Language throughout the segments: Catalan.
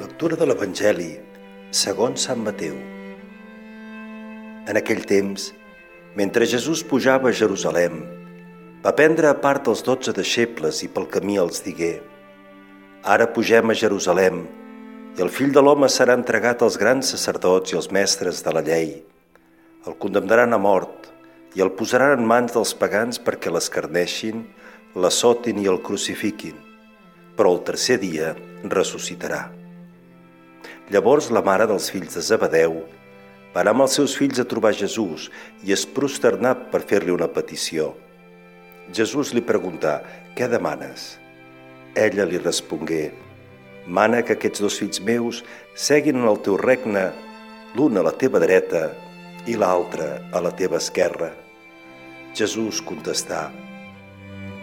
Lectura de l'Evangeli segons Sant Mateu. En aquell temps, mentre Jesús pujava a Jerusalem, va prendre a part els dotze deixebles i pel camí els digué Ara pugem a Jerusalem i el fill de l'home serà entregat als grans sacerdots i als mestres de la llei. El condemnaran a mort i el posaran en mans dels pagans perquè l'escarneixin, l'assotin i el crucifiquin, però el tercer dia ressuscitarà. Llavors la mare dels fills de Zebedeu va anar amb els seus fills a trobar Jesús i es prosternà per fer-li una petició. Jesús li preguntà, què demanes? Ella li respongué, mana que aquests dos fills meus seguin en el teu regne, l'un a la teva dreta i l'altre a la teva esquerra. Jesús contestà,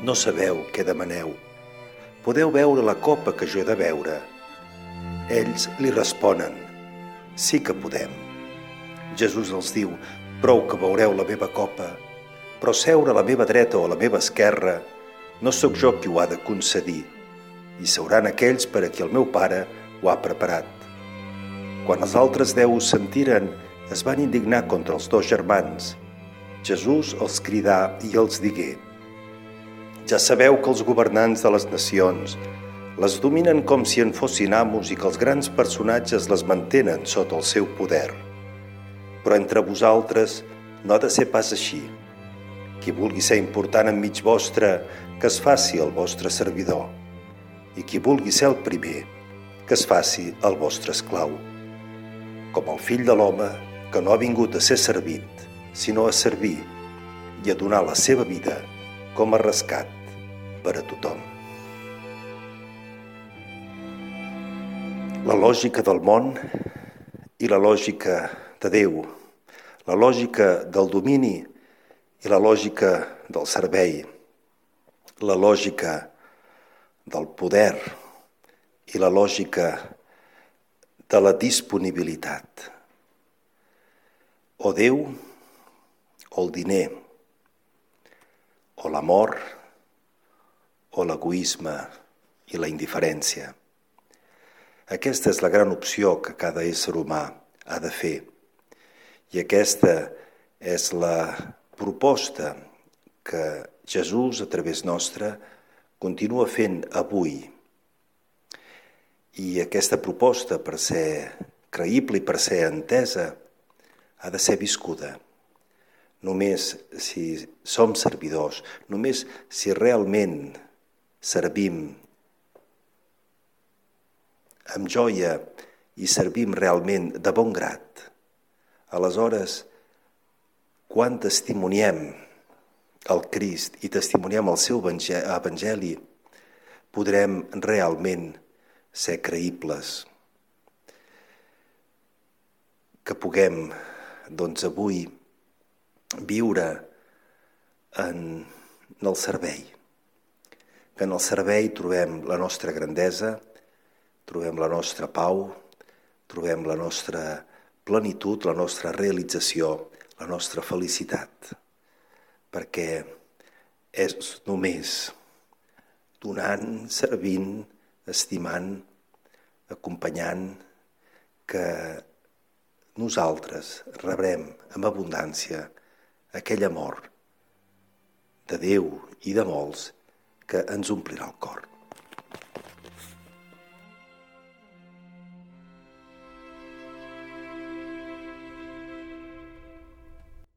no sabeu què demaneu. Podeu veure la copa que jo he de veure. Ells li responen, sí que podem. Jesús els diu, prou que veureu la meva copa, però seure a la meva dreta o a la meva esquerra no sóc jo qui ho ha de concedir, i seuran aquells per a qui el meu pare ho ha preparat. Quan els altres deu ho sentiren, es van indignar contra els dos germans. Jesús els cridà i els digué, ja sabeu que els governants de les nacions les dominen com si en fossin amos i que els grans personatges les mantenen sota el seu poder. Però entre vosaltres no ha de ser pas així. Qui vulgui ser important enmig vostre, que es faci el vostre servidor. I qui vulgui ser el primer, que es faci el vostre esclau. Com el fill de l'home, que no ha vingut a ser servit, sinó a servir i a donar la seva vida com a rescat per a tothom. La lògica del món i la lògica de Déu, la lògica del domini i la lògica del servei, la lògica del poder i la lògica de la disponibilitat. O Déu, o el diner, o l'amor, o l'egoisme i la indiferència. Aquesta és la gran opció que cada ésser humà ha de fer. I aquesta és la proposta que Jesús, a través nostra, continua fent avui. I aquesta proposta, per ser creïble i per ser entesa, ha de ser viscuda. Només si som servidors, només si realment servim amb joia i servim realment de bon grat, aleshores, quan testimoniem el Crist i testimoniem el seu evangeli, podrem realment ser creïbles. Que puguem, doncs, avui viure en el servei. Que en el servei trobem la nostra grandesa, trobem la nostra pau, trobem la nostra plenitud, la nostra realització, la nostra felicitat perquè és només donant, servint, estimant, acompanyant, que nosaltres rebrem amb abundància aquell amor de Déu i de molts que ens omplirà el cor.